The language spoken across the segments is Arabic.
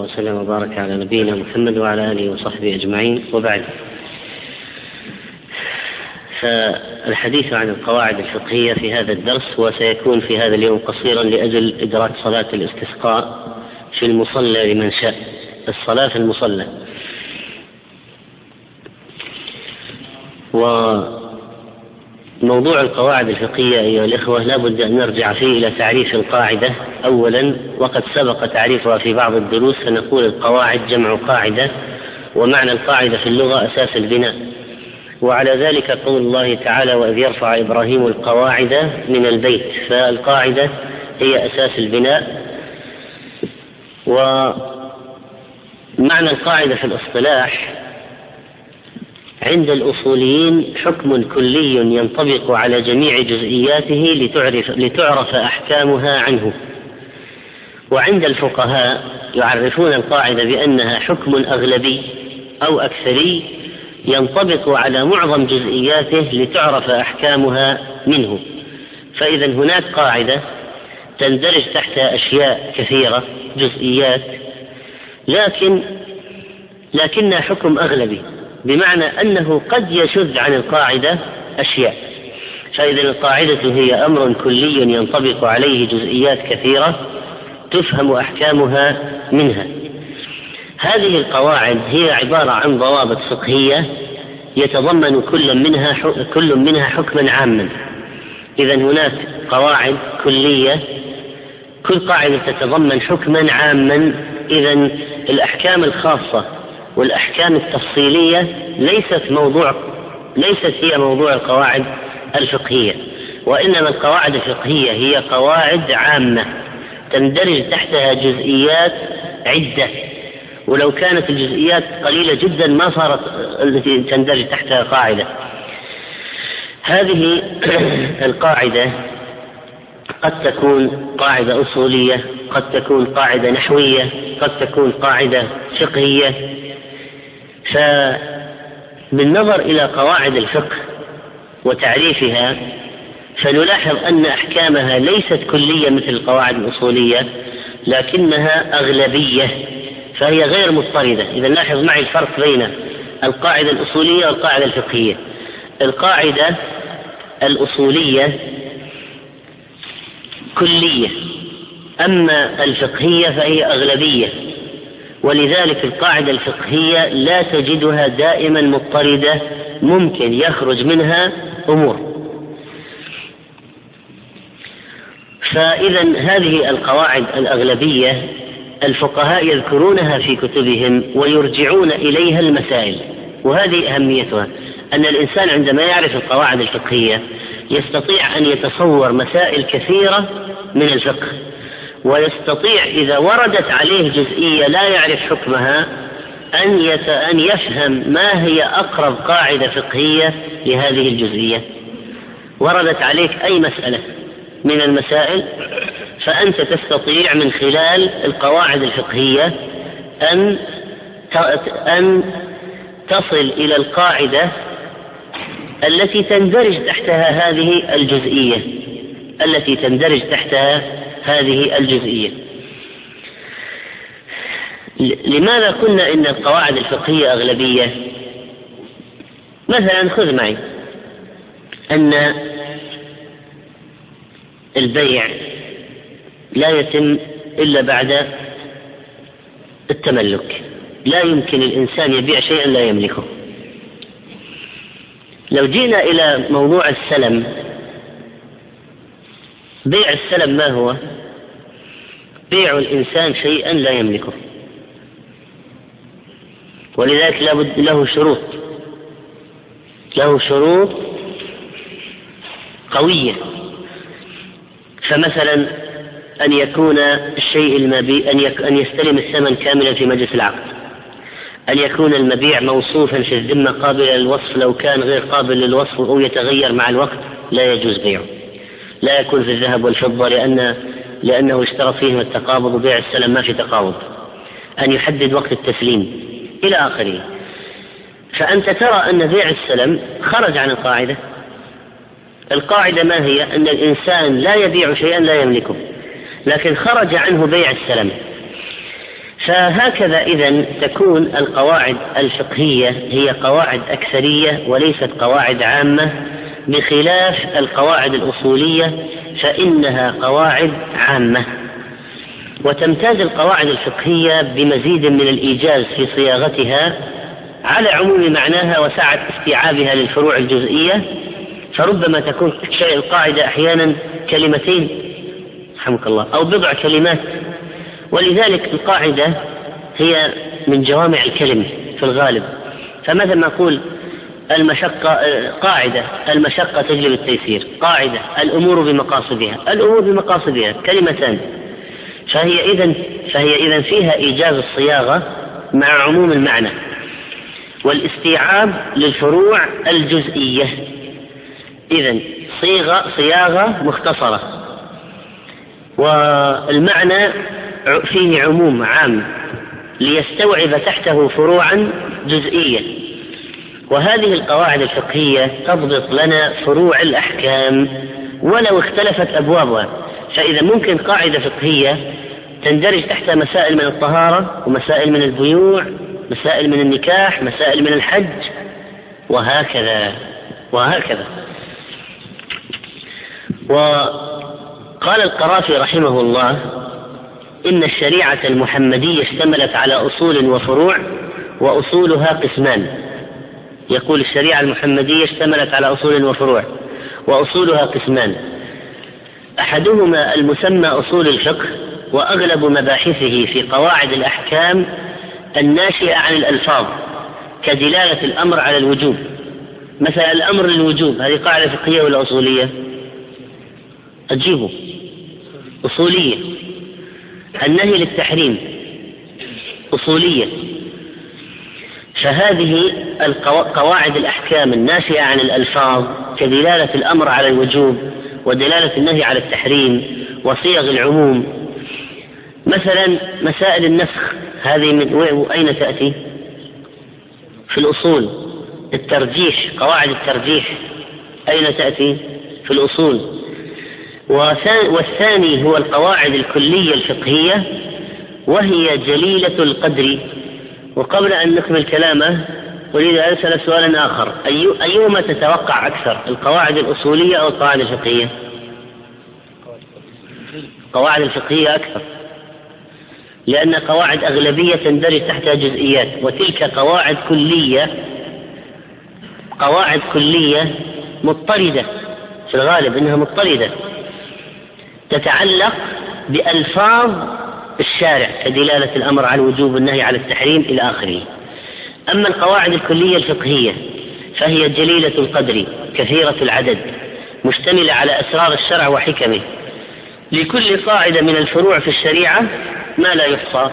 وسلم وبارك على نبينا محمد وعلى آله وصحبه أجمعين. وبعد فالحديث عن القواعد الفقهية في هذا الدرس وسيكون في هذا اليوم قصيرا لأجل إدراك صلاة الاستسقاء في المصلى لمن شاء الصلاة في المصلى. و موضوع القواعد الفقهية أيها الإخوة لا بد أن نرجع فيه إلى تعريف القاعدة. أولا وقد سبق تعريفها في بعض الدروس فنقول القواعد جمع قاعدة ومعنى القاعدة في اللغة أساس البناء. وعلى ذلك قول الله تعالى وإذ يرفع إبراهيم القواعد من البيت فالقاعدة هي أساس البناء. ومعنى القاعدة في الاصطلاح عند الأصوليين حكم كلي ينطبق على جميع جزئياته لتعرف, لتعرف أحكامها عنه. وعند الفقهاء يعرفون القاعدة بأنها حكم أغلبي أو أكثري ينطبق على معظم جزئياته لتعرف أحكامها منه. فإذا هناك قاعدة تندرج تحت أشياء كثيرة جزئيات لكن لكنها حكم أغلبي. بمعنى أنه قد يشذ عن القاعدة أشياء. فإذا القاعدة هي أمر كلي ينطبق عليه جزئيات كثيرة تفهم أحكامها منها. هذه القواعد هي عبارة عن ضوابط فقهية يتضمن كل منها كل منها حكما عاما. إذا هناك قواعد كلية كل قاعدة تتضمن حكما عاما. إذا الأحكام الخاصة والأحكام التفصيلية ليست موضوع ليست هي موضوع القواعد الفقهية وإنما القواعد الفقهية هي قواعد عامة تندرج تحتها جزئيات عدة ولو كانت الجزئيات قليلة جدا ما صارت التي تندرج تحتها قاعدة. هذه القاعدة قد تكون قاعدة أصولية قد تكون قاعدة نحوية قد تكون قاعدة فقهية. فبالنظر إلى قواعد الفقه وتعريفها فنلاحظ أن أحكامها ليست كلية مثل القواعد الأصولية لكنها أغلبية فهي غير مضطردة. إذا لاحظ معي الفرق بين القاعدة الأصولية والقاعدة الفقهية. القاعدة الأصولية كلية أما الفقهية فهي أغلبية. ولذلك القاعدة الفقهية لا تجدها دائما مضطردة ممكن يخرج منها أمور. فإذا هذه القواعد الأغلبية الفقهاء يذكرونها في كتبهم ويرجعون إليها المسائل وهذه أهميتها أن الإنسان عندما يعرف القواعد الفقهية يستطيع أن يتصور مسائل كثيرة من الفقه. ويستطيع إذا وردت عليه جزئية لا يعرف حكمها أن أن يفهم ما هي أقرب قاعدة فقهية لهذه الجزئية. وردت عليك أي مسألة من المسائل فأنت تستطيع من خلال القواعد الفقهية أن أن تصل إلى القاعدة التي تندرج تحتها هذه الجزئية التي تندرج تحتها هذه الجزئية. لماذا قلنا إن القواعد الفقهية أغلبية؟ مثلا خذ معي أن البيع لا يتم إلا بعد التملك. لا يمكن الإنسان يبيع شيئا لا يملكه. لو جينا إلى موضوع السلم بيع السلم ما هو؟ بيع الإنسان شيئا لا يملكه. ولذلك لابد له شروط. له شروط قوية. فمثلا أن يكون الشيء المبيع أن. أن يستلم الثمن كاملا في مجلس العقد. أن يكون المبيع موصوفا في الذمة قابلا للوصف لو كان غير قابل للوصف أو يتغير مع الوقت لا يجوز بيعه. لا يكون في الذهب والفضة لأن لأنه اشترط فيهم التقابض وبيع السلم ما في تقابض. أن يحدد وقت التسليم إلى آخره. فأنت ترى أن بيع السلم خرج عن القاعدة. القاعدة ما هي؟ أن الإنسان لا يبيع شيئا لا يملكه لكن خرج عنه بيع السلم. فهكذا إذا تكون القواعد الفقهية هي قواعد أكثرية وليست قواعد عامة. بخلاف القواعد الأصولية فإنها قواعد عامة. وتمتاز القواعد الفقهية بمزيد من الإيجاز في صياغتها على عموم معناها وسعة استيعابها للفروع الجزئية فربما تكون شيء القاعدة أحيانا كلمتين رحمك الله أو بضع كلمات. ولذلك القاعدة هي من جوامع الكلم في الغالب. فمثلا نقول المشقة قاعدة. المشقة تجلب التيسير. قاعدة. الأمور بمقاصدها. الأمور بمقاصدها. كلمتان. فهي إذا فهي إذا فيها إيجاز الصياغة مع عموم المعنى. والاستيعاب للفروع الجزئية. إذا صيغة صياغة مختصرة. والمعنى فيه عموم عام ليستوعب تحته فروعا جزئية وهذه القواعد الفقهية تضبط لنا فروع الأحكام ولو اختلفت أبوابها. فإذا ممكن قاعدة فقهية تندرج تحت مسائل من الطهارة ومسائل من البيوع مسائل من النكاح مسائل من الحج وهكذا وهكذا. وقال القرافي رحمه الله إن الشريعة المحمدية اشتملت على أصول وفروع وأصولها قسمان. يقول الشريعة المحمدية اشتملت على أصول وفروع وأصولها قسمان. أحدهما المسمى أصول الفقه وأغلب مباحثه في قواعد الأحكام الناشئة عن الألفاظ كدلالة الأمر على الوجوب. مثلا الأمر للوجوب هذه قاعدة فقهية ولا أصولية؟ أجيبه. أصولية. النهي للتحريم. أصولية. فهذه قواعد الأحكام الناشئة عن الألفاظ كدلالة الأمر على الوجوب ودلالة النهي على التحريم وصيغ العموم مثلا مسائل النسخ هذه من أين تأتي؟ في الأصول الترجيح قواعد الترجيح أين تأتي؟ في الأصول والثاني هو القواعد الكلية الفقهية وهي جليلة القدر وقبل أن نكمل كلامه أريد أن أسأل سؤالا آخر. أي أيهما تتوقع أكثر القواعد الأصولية أو القواعد الفقهية؟ القواعد الفقهية أكثر. لأن قواعد أغلبية تندرج تحتها جزئيات وتلك قواعد كلية قواعد كلية مضطردة في الغالب إنها مضطردة. تتعلق بألفاظ الشارع كدلالة الأمر على الوجوب والنهي على التحريم إلى آخره. أما القواعد الكلية الفقهية فهي جليلة القدر كثيرة العدد مشتملة على أسرار الشرع وحكمه. لكل قاعدة من الفروع في الشريعة ما لا يحصى.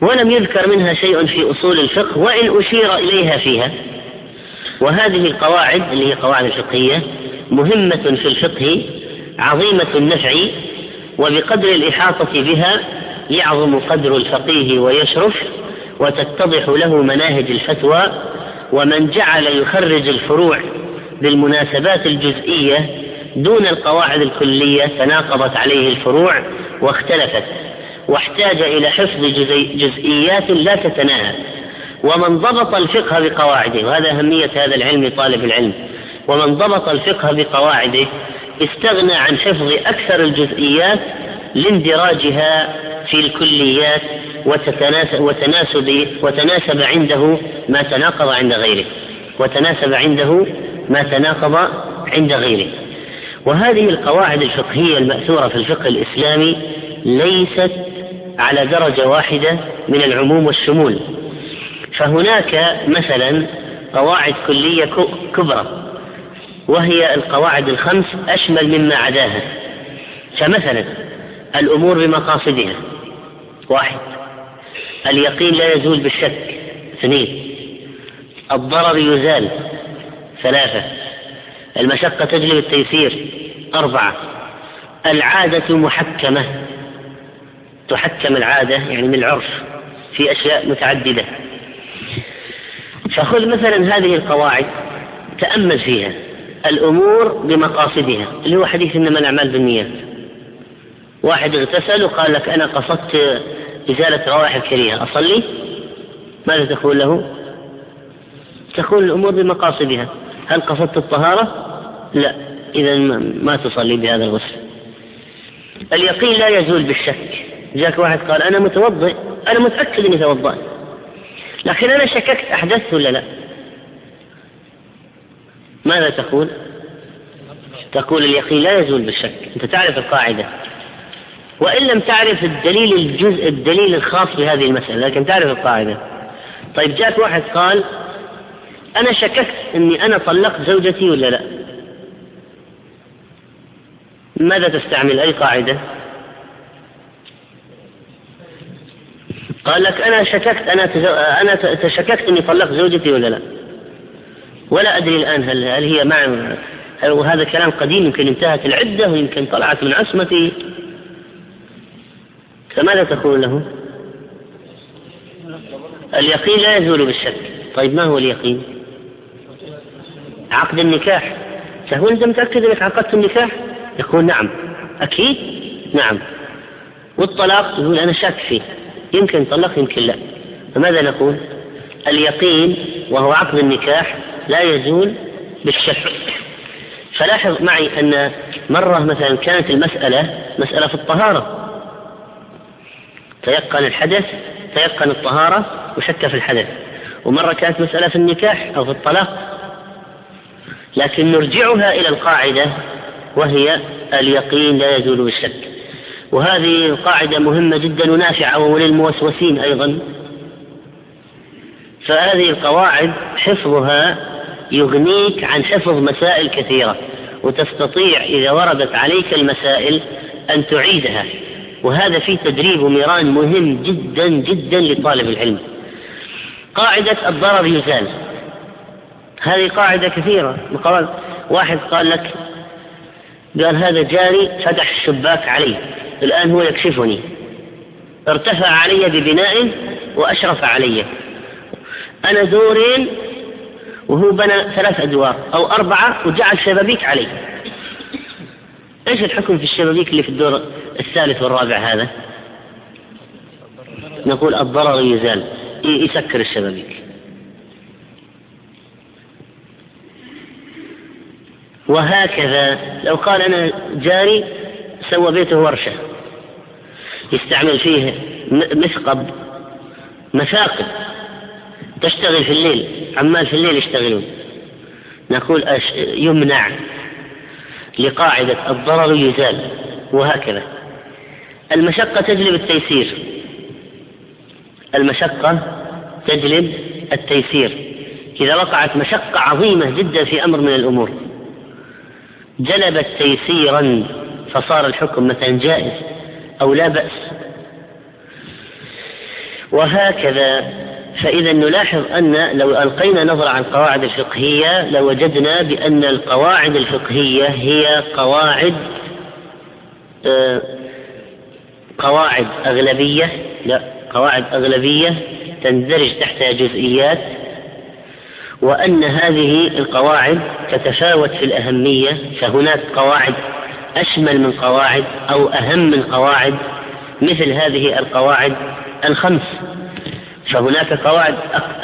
ولم يذكر منها شيء في أصول الفقه وإن أشير إليها فيها. وهذه القواعد اللي هي قواعد الفقهية مهمة في الفقه عظيمة النفع وبقدر الإحاطة بها يعظم قدر الفقيه ويشرف وتتضح له مناهج الفتوى ومن جعل يخرج الفروع بالمناسبات الجزئية دون القواعد الكلية تناقضت عليه الفروع واختلفت واحتاج إلى حفظ جزئيات لا تتناهى ومن ضبط الفقه بقواعده وهذا أهمية هذا العلم طالب العلم ومن ضبط الفقه بقواعده استغنى عن حفظ أكثر الجزئيات لاندراجها في الكليات وتناسب وتناسب عنده ما تناقض عند غيره. وتناسب عنده ما تناقض عند غيره. وهذه القواعد الفقهية المأثورة في الفقه الإسلامي ليست على درجة واحدة من العموم والشمول. فهناك مثلا قواعد كلية كبرى وهي القواعد الخمس أشمل مما عداها. فمثلا الأمور بمقاصدها. واحد اليقين لا يزول بالشك. اثنين الضرر يزال. ثلاثة المشقة تجلب التيسير. أربعة العادة محكمة. تحكم العادة يعني من العرف في أشياء متعددة. فخذ مثلا هذه القواعد تأمل فيها الأمور بمقاصدها. اللي هو حديث إنما الأعمال بالنيات. واحد اغتسل وقال لك أنا قصدت إزالة روائح الكريهة. أصلي؟ ماذا تقول له؟ تكون الأمور بمقاصدها. هل قصدت الطهارة؟ لا. إذا ما تصلي بهذا الغسل اليقين لا يزول بالشك. جاك واحد قال أنا متوضئ. أنا متأكد إني توضأت. لكن أنا شككت. أحدثت ولا لا؟ ماذا تقول؟ تقول اليقين لا يزول بالشك. أنت تعرف القاعدة. وإن لم تعرف الدليل الجزء الدليل الخاص بهذه المسألة لكن تعرف القاعدة. طيب جاءت واحد قال أنا شككت أني أنا طلقت زوجتي ولا لا؟ ماذا تستعمل؟ أي قاعدة؟ قال لك أنا شككت أنا أنا تشككت إني طلقت زوجتي ولا لا؟ ولا أدري الآن هل هل هي مع وهذا كلام قديم يمكن انتهت العدة ويمكن طلعت من عصمتي. فماذا تقول له؟ اليقين لا يزول بالشك. طيب ما هو اليقين؟ عقد النكاح. تقول أنت متأكد أنك عقدت النكاح؟ يقول نعم. أكيد؟ نعم. والطلاق؟ يقول أنا شاك فيه. يمكن طلق يمكن لا. فماذا نقول؟ اليقين وهو عقد النكاح لا يزول بالشك. فلاحظ معي أن مرة مثلا كانت المسألة مسألة في الطهارة. تيقن الحدث تيقن الطهارة وشك في الحدث. ومرة كانت مسألة في النكاح أو في الطلاق لكن نرجعها إلى القاعدة وهي اليقين لا يزول بالشك. وهذه القاعدة مهمة جدا ونافعة وللموسوسين أيضا. فهذه القواعد حفظها يغنيك عن حفظ مسائل كثيرة وتستطيع إذا وردت عليك المسائل أن تعيدها. وهذا فيه تدريب وميران مهم جدا جدا لطالب العلم. قاعدة الضرر يزال. هذه قاعدة كثيرة. واحد قال لك قال هذا جاري فتح الشباك علي الآن هو يكشفني. ارتفع علي ببناء وأشرف علي. أنا دورين وهو بنى ثلاث أدوار أو أربعة وجعل شبابيك علي. إيش الحكم في الشبابيك اللي في الدور الثالث والرابع هذا؟ نقول الضرر يزال يسكر الشبابيك. وهكذا لو قال أنا جاري سوى بيته ورشة يستعمل فيه مثقب مثاقب تشتغل في الليل عمال في الليل يشتغلون. نقول يمنع لقاعدة الضرر يزال وهكذا. المشقة تجلب التيسير. المشقة تجلب التيسير. إذا وقعت مشقة عظيمة جدا في أمر من الأمور. جلبت تيسيرا فصار الحكم مثلا جائز أو لا بأس. وهكذا فإذا نلاحظ أن لو ألقينا نظرة عن القواعد الفقهية لوجدنا بأن القواعد الفقهية هي قواعد آه، قواعد أغلبية لا قواعد أغلبية تندرج تحتها جزئيات وأن هذه القواعد تتفاوت في الأهمية فهناك قواعد أشمل من قواعد أو أهم من قواعد مثل هذه القواعد الخمس. فهناك قواعد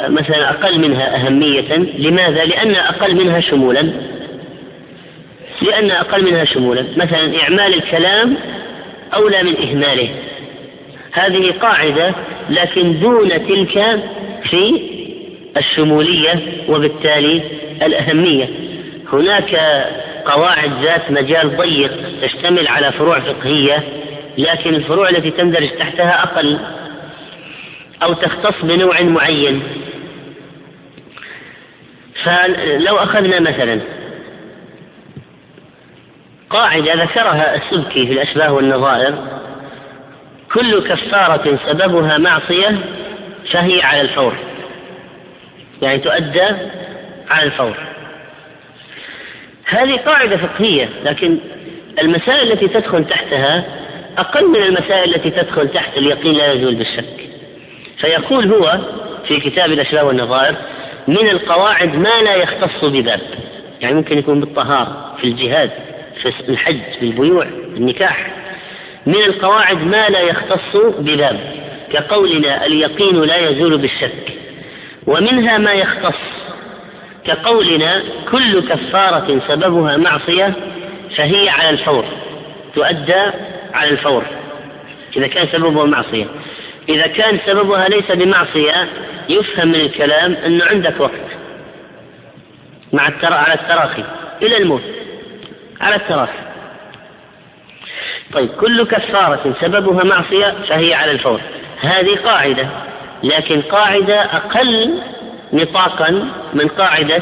مثلا أقل منها أهمية. لماذا؟ لأن أقل منها شمولا. لأن أقل منها شمولا. مثلا إعمال الكلام أولى من إهماله. هذه قاعدة لكن دون تلك في الشمولية وبالتالي الأهمية. هناك قواعد ذات مجال ضيق تشتمل على فروع فقهية لكن الفروع التي تندرج تحتها أقل. أو تختص بنوع معين. فلو أخذنا مثلا قاعدة ذكرها السبكي في الأشباه والنظائر كل كفارة سببها معصية فهي على الفور. يعني تؤدى على الفور. هذه قاعدة فقهية لكن المسائل التي تدخل تحتها أقل من المسائل التي تدخل تحت اليقين لا يزول بالشك. فيقول هو في كتاب الأشباه والنظائر من القواعد ما لا يختص بباب يعني ممكن يكون بالطهارة في الجهاد في الحج في البيوع في النكاح. من القواعد ما لا يختص بباب كقولنا اليقين لا يزول بالشك. ومنها ما يختص كقولنا كل كفارة سببها معصية فهي على الفور تؤدى على الفور. إذا كان سببها معصية. إذا كان سببها ليس بمعصية يفهم من الكلام أنه عندك وقت. مع الترا على التراخي. إلى الموت. على التراخي. طيب كل كفارة سببها معصية فهي على الفور. هذه قاعدة. لكن قاعدة أقل نطاقا من قاعدة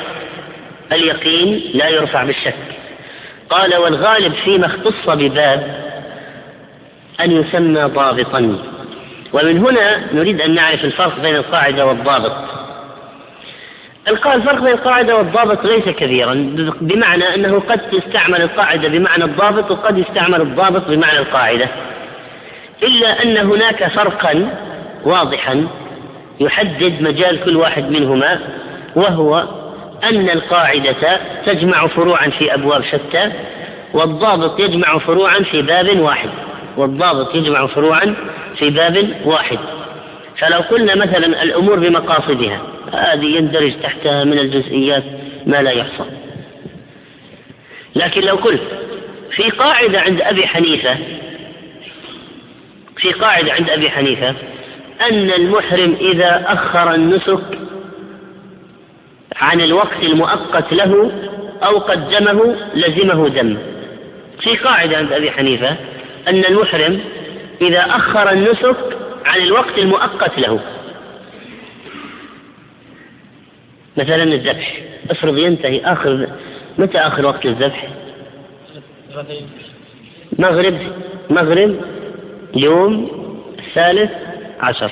اليقين لا يرفع بالشك. قال والغالب فيما اختص بباب أن يسمى ضابطا. ومن هنا نريد أن نعرف الفرق بين القاعدة والضابط. الفرق بين القاعدة والضابط ليس كبيرا بمعنى أنه قد تستعمل القاعدة بمعنى الضابط وقد يستعمل الضابط بمعنى القاعدة. إلا أن هناك فرقا واضحا يحدد مجال كل واحد منهما وهو أن القاعدة تجمع فروعا في أبواب شتى والضابط يجمع فروعا في باب واحد. والضابط يجمع فروعا في باب واحد. فلو قلنا مثلا الأمور بمقاصدها هذه يندرج تحتها من الجزئيات ما لا يحصى لكن لو قلت في قاعدة عند أبي حنيفة في قاعدة عند أبي حنيفة أن المحرم إذا أخر النسك عن الوقت المؤقت له أو قدمه لزمه دم. في قاعدة عند أبي حنيفة أن المحرم إذا أخر النسك عن الوقت المؤقت له. مثلا الذبح. افرض ينتهي آخر متى آخر وقت الذبح؟ مغرب. مغرب يوم الثالث عشر.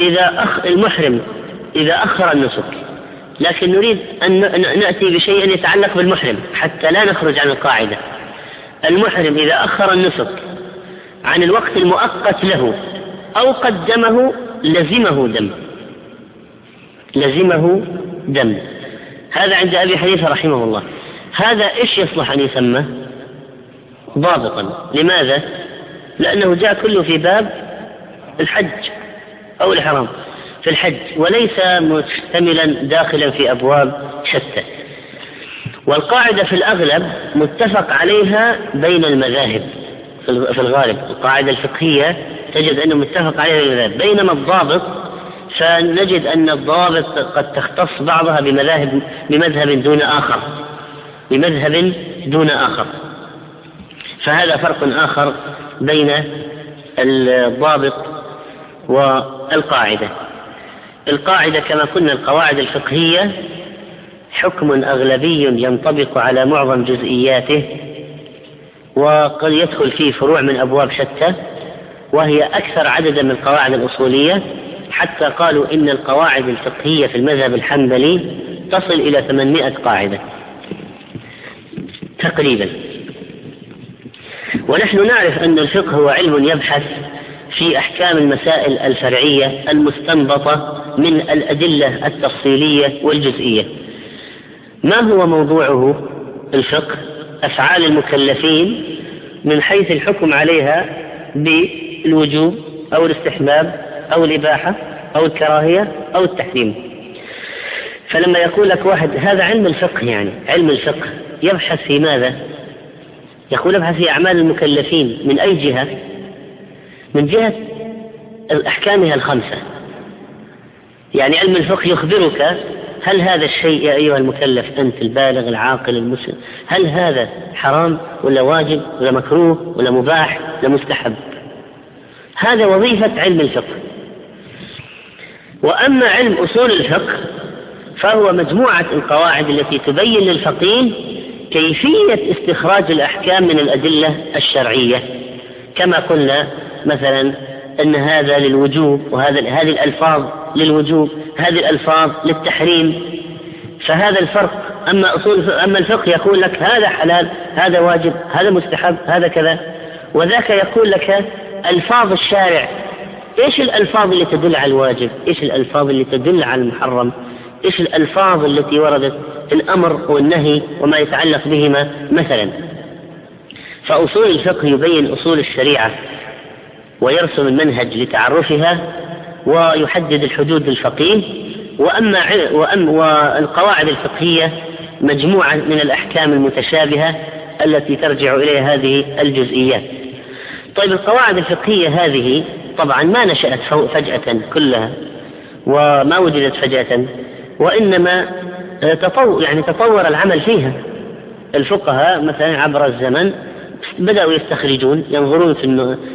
إذا أخ المحرم إذا أخر النسك لكن نريد أن نأتي بشيء يتعلق بالمحرم حتى لا نخرج عن القاعدة. المحرم إذا أخر النسك عن الوقت المؤقت له أو قدمه لزمه دم. لزمه دم. هذا عند أبي حنيفة رحمه الله. هذا إيش يصلح أن يسمى؟ ضابطا. لماذا؟ لأنه جاء كله في باب الحج أو الحرام في الحج وليس مشتملا داخلا في أبواب شتى. والقاعدة في الأغلب متفق عليها بين المذاهب. في الغالب القاعدة الفقهية تجد أنه متفق عليها المذاهب. بينما الضابط فنجد أن الضابط قد تختص بعضها بمذاهب بمذهب دون آخر. بمذهب دون آخر. فهذا فرق آخر بين الضابط والقاعدة. القاعدة كما قلنا القواعد الفقهية حكم أغلبي ينطبق على معظم جزئياته وقد يدخل فيه فروع من أبواب شتى وهي أكثر عددا من القواعد الأصولية حتى قالوا إن القواعد الفقهية في المذهب الحنبلي تصل إلى 800 قاعدة تقريبا. ونحن نعرف أن الفقه هو علم يبحث في أحكام المسائل الفرعية المستنبطة من الأدلة التفصيلية والجزئية. ما هو موضوعه الفقه؟ أفعال المكلفين من حيث الحكم عليها بالوجوب أو الاستحباب أو الإباحة أو الكراهية أو التحريم. فلما يقول لك واحد هذا علم الفقه يعني علم الفقه يبحث في ماذا؟ يقول ابحث في أعمال المكلفين من أي جهة؟ من جهة أحكامها الخمسة. يعني علم الفقه يخبرك هل هذا الشيء يا أيها المكلف أنت البالغ العاقل المسلم؟ هل هذا حرام ولا واجب ولا مكروه ولا مباح ولا مستحب؟ هذا وظيفة علم الفقه. وأما علم أصول الفقه فهو مجموعة القواعد التي تبين للفقيه كيفية استخراج الأحكام من الأدلة الشرعية. كما قلنا مثلا أن هذا للوجوب وهذا هذه الألفاظ للوجوب هذه الألفاظ للتحريم. فهذا الفرق أما أصول أما الفقه يقول لك هذا حلال هذا واجب هذا مستحب هذا كذا. وذاك يقول لك ألفاظ الشارع. إيش الألفاظ اللي تدل على الواجب؟ إيش الألفاظ اللي تدل على المحرم؟ إيش الألفاظ التي وردت؟ الأمر والنهي وما يتعلق بهما مثلا. فأصول الفقه يبين أصول الشريعة. ويرسم المنهج لتعرفها ويحدد الحدود للفقيه وأما وأما والقواعد الفقهية مجموعة من الأحكام المتشابهة التي ترجع إليها هذه الجزئيات. طيب القواعد الفقهية هذه طبعا ما نشأت فجأة كلها وما وجدت فجأة وإنما تطور يعني تطور العمل فيها الفقهاء مثلا عبر الزمن بدأوا يستخرجون ينظرون في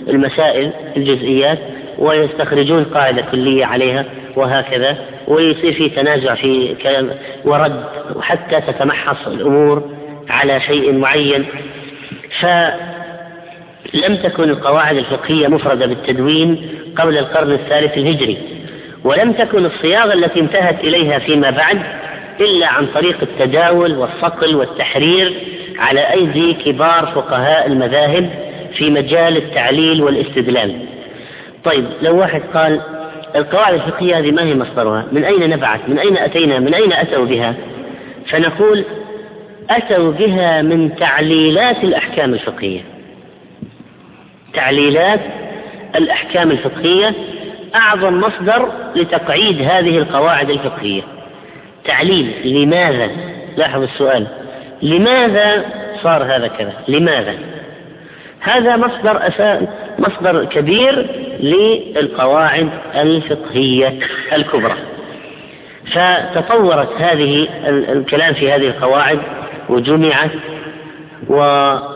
المسائل الجزئيات ويستخرجون قاعدة كلية عليها وهكذا ويصير في تنازع في كلام ورد حتى تتمحص الأمور على شيء معين. فلم تكن القواعد الفقهية مفردة بالتدوين قبل القرن الثالث الهجري ولم تكن الصياغة التي انتهت إليها فيما بعد إلا عن طريق التداول والصقل والتحرير على أيدي كبار فقهاء المذاهب في مجال التعليل والاستدلال. طيب لو واحد قال القواعد الفقهية هذه ما هي مصدرها؟ من أين نبعت من أين أتينا؟ من أين أتوا بها؟ فنقول أتوا بها من تعليلات الأحكام الفقهية. تعليلات الأحكام الفقهية أعظم مصدر لتقعيد هذه القواعد الفقهية. تعليل لماذا؟ لاحظ السؤال. لماذا صار هذا كذا؟ لماذا؟ هذا مصدر أساس مصدر كبير للقواعد الفقهية الكبرى. فتطورت هذه الكلام في هذه القواعد وجمعت وصارت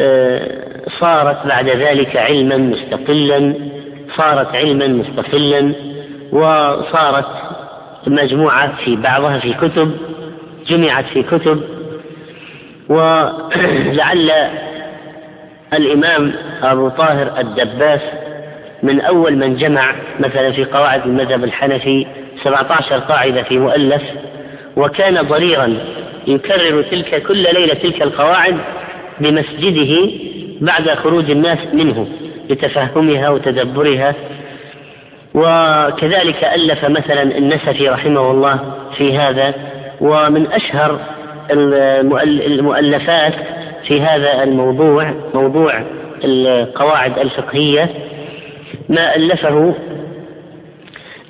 آه، بعد ذلك علما مستقلا صارت علما مستقلا وصارت مجموعة في بعضها في كتب جمعت في كتب ولعل الإمام أبو طاهر الدباس من أول من جمع مثلا في قواعد المذهب الحنفي 17 قاعدة في مؤلف وكان ضريرا يكرر تلك كل ليلة تلك القواعد بمسجده بعد خروج الناس منه لتفهمها وتدبرها. وكذلك ألف مثلا النسفي رحمه الله في هذا ومن أشهر المؤلفات في هذا الموضوع موضوع القواعد الفقهية. ما ألفه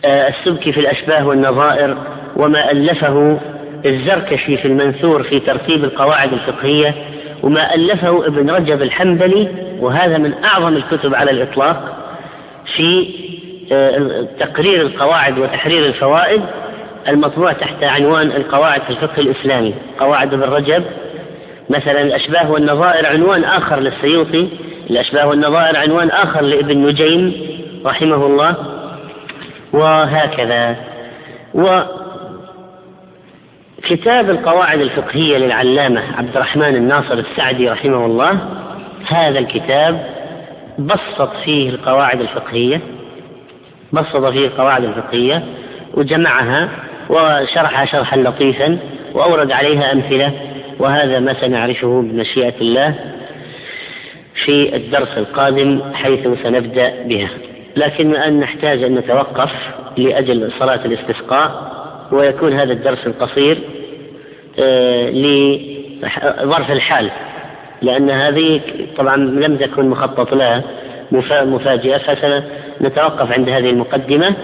آه، السبكي في الأشباه والنظائر وما ألفه الزركشي في المنثور في ترتيب القواعد الفقهية وما ألفه ابن رجب الحنبلي وهذا من أعظم الكتب على الإطلاق في آه، تقرير القواعد وتحرير الفوائد. المطبوع تحت عنوان القواعد في الفقه الإسلامي قواعد ابن رجب. مثلا الأشباه والنظائر عنوان آخر للسيوطي الأشباه والنظائر عنوان آخر لابن نجيم رحمه الله وهكذا. وكتاب القواعد الفقهية للعلامة عبد الرحمن الناصر السعدي رحمه الله هذا الكتاب بسط فيه القواعد الفقهية بسط فيه القواعد الفقهية وجمعها وشرحها شرحا لطيفا وأورد عليها أمثلة وهذا ما سنعرفه بمشيئة الله في الدرس القادم حيث سنبدأ بها. لكن الآن نحتاج أن نتوقف لأجل صلاة الاستسقاء ويكون هذا الدرس القصير آه، لظرف الحال لأن هذه طبعا لم تكن مخطط لها مفاجئة فسنتوقف عند هذه المقدمة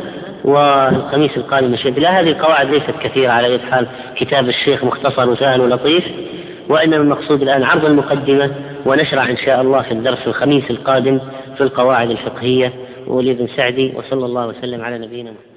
والخميس القادم بشيء الله هذه القواعد ليست كثيرة على أي حال. كتاب الشيخ مختصر وسهل ولطيف وإنما المقصود الآن عرض المقدمة ونشرع إن شاء الله في الدرس الخميس القادم في القواعد الفقهية. ولي بن سعدي وصلى الله وسلم على نبينا محمد.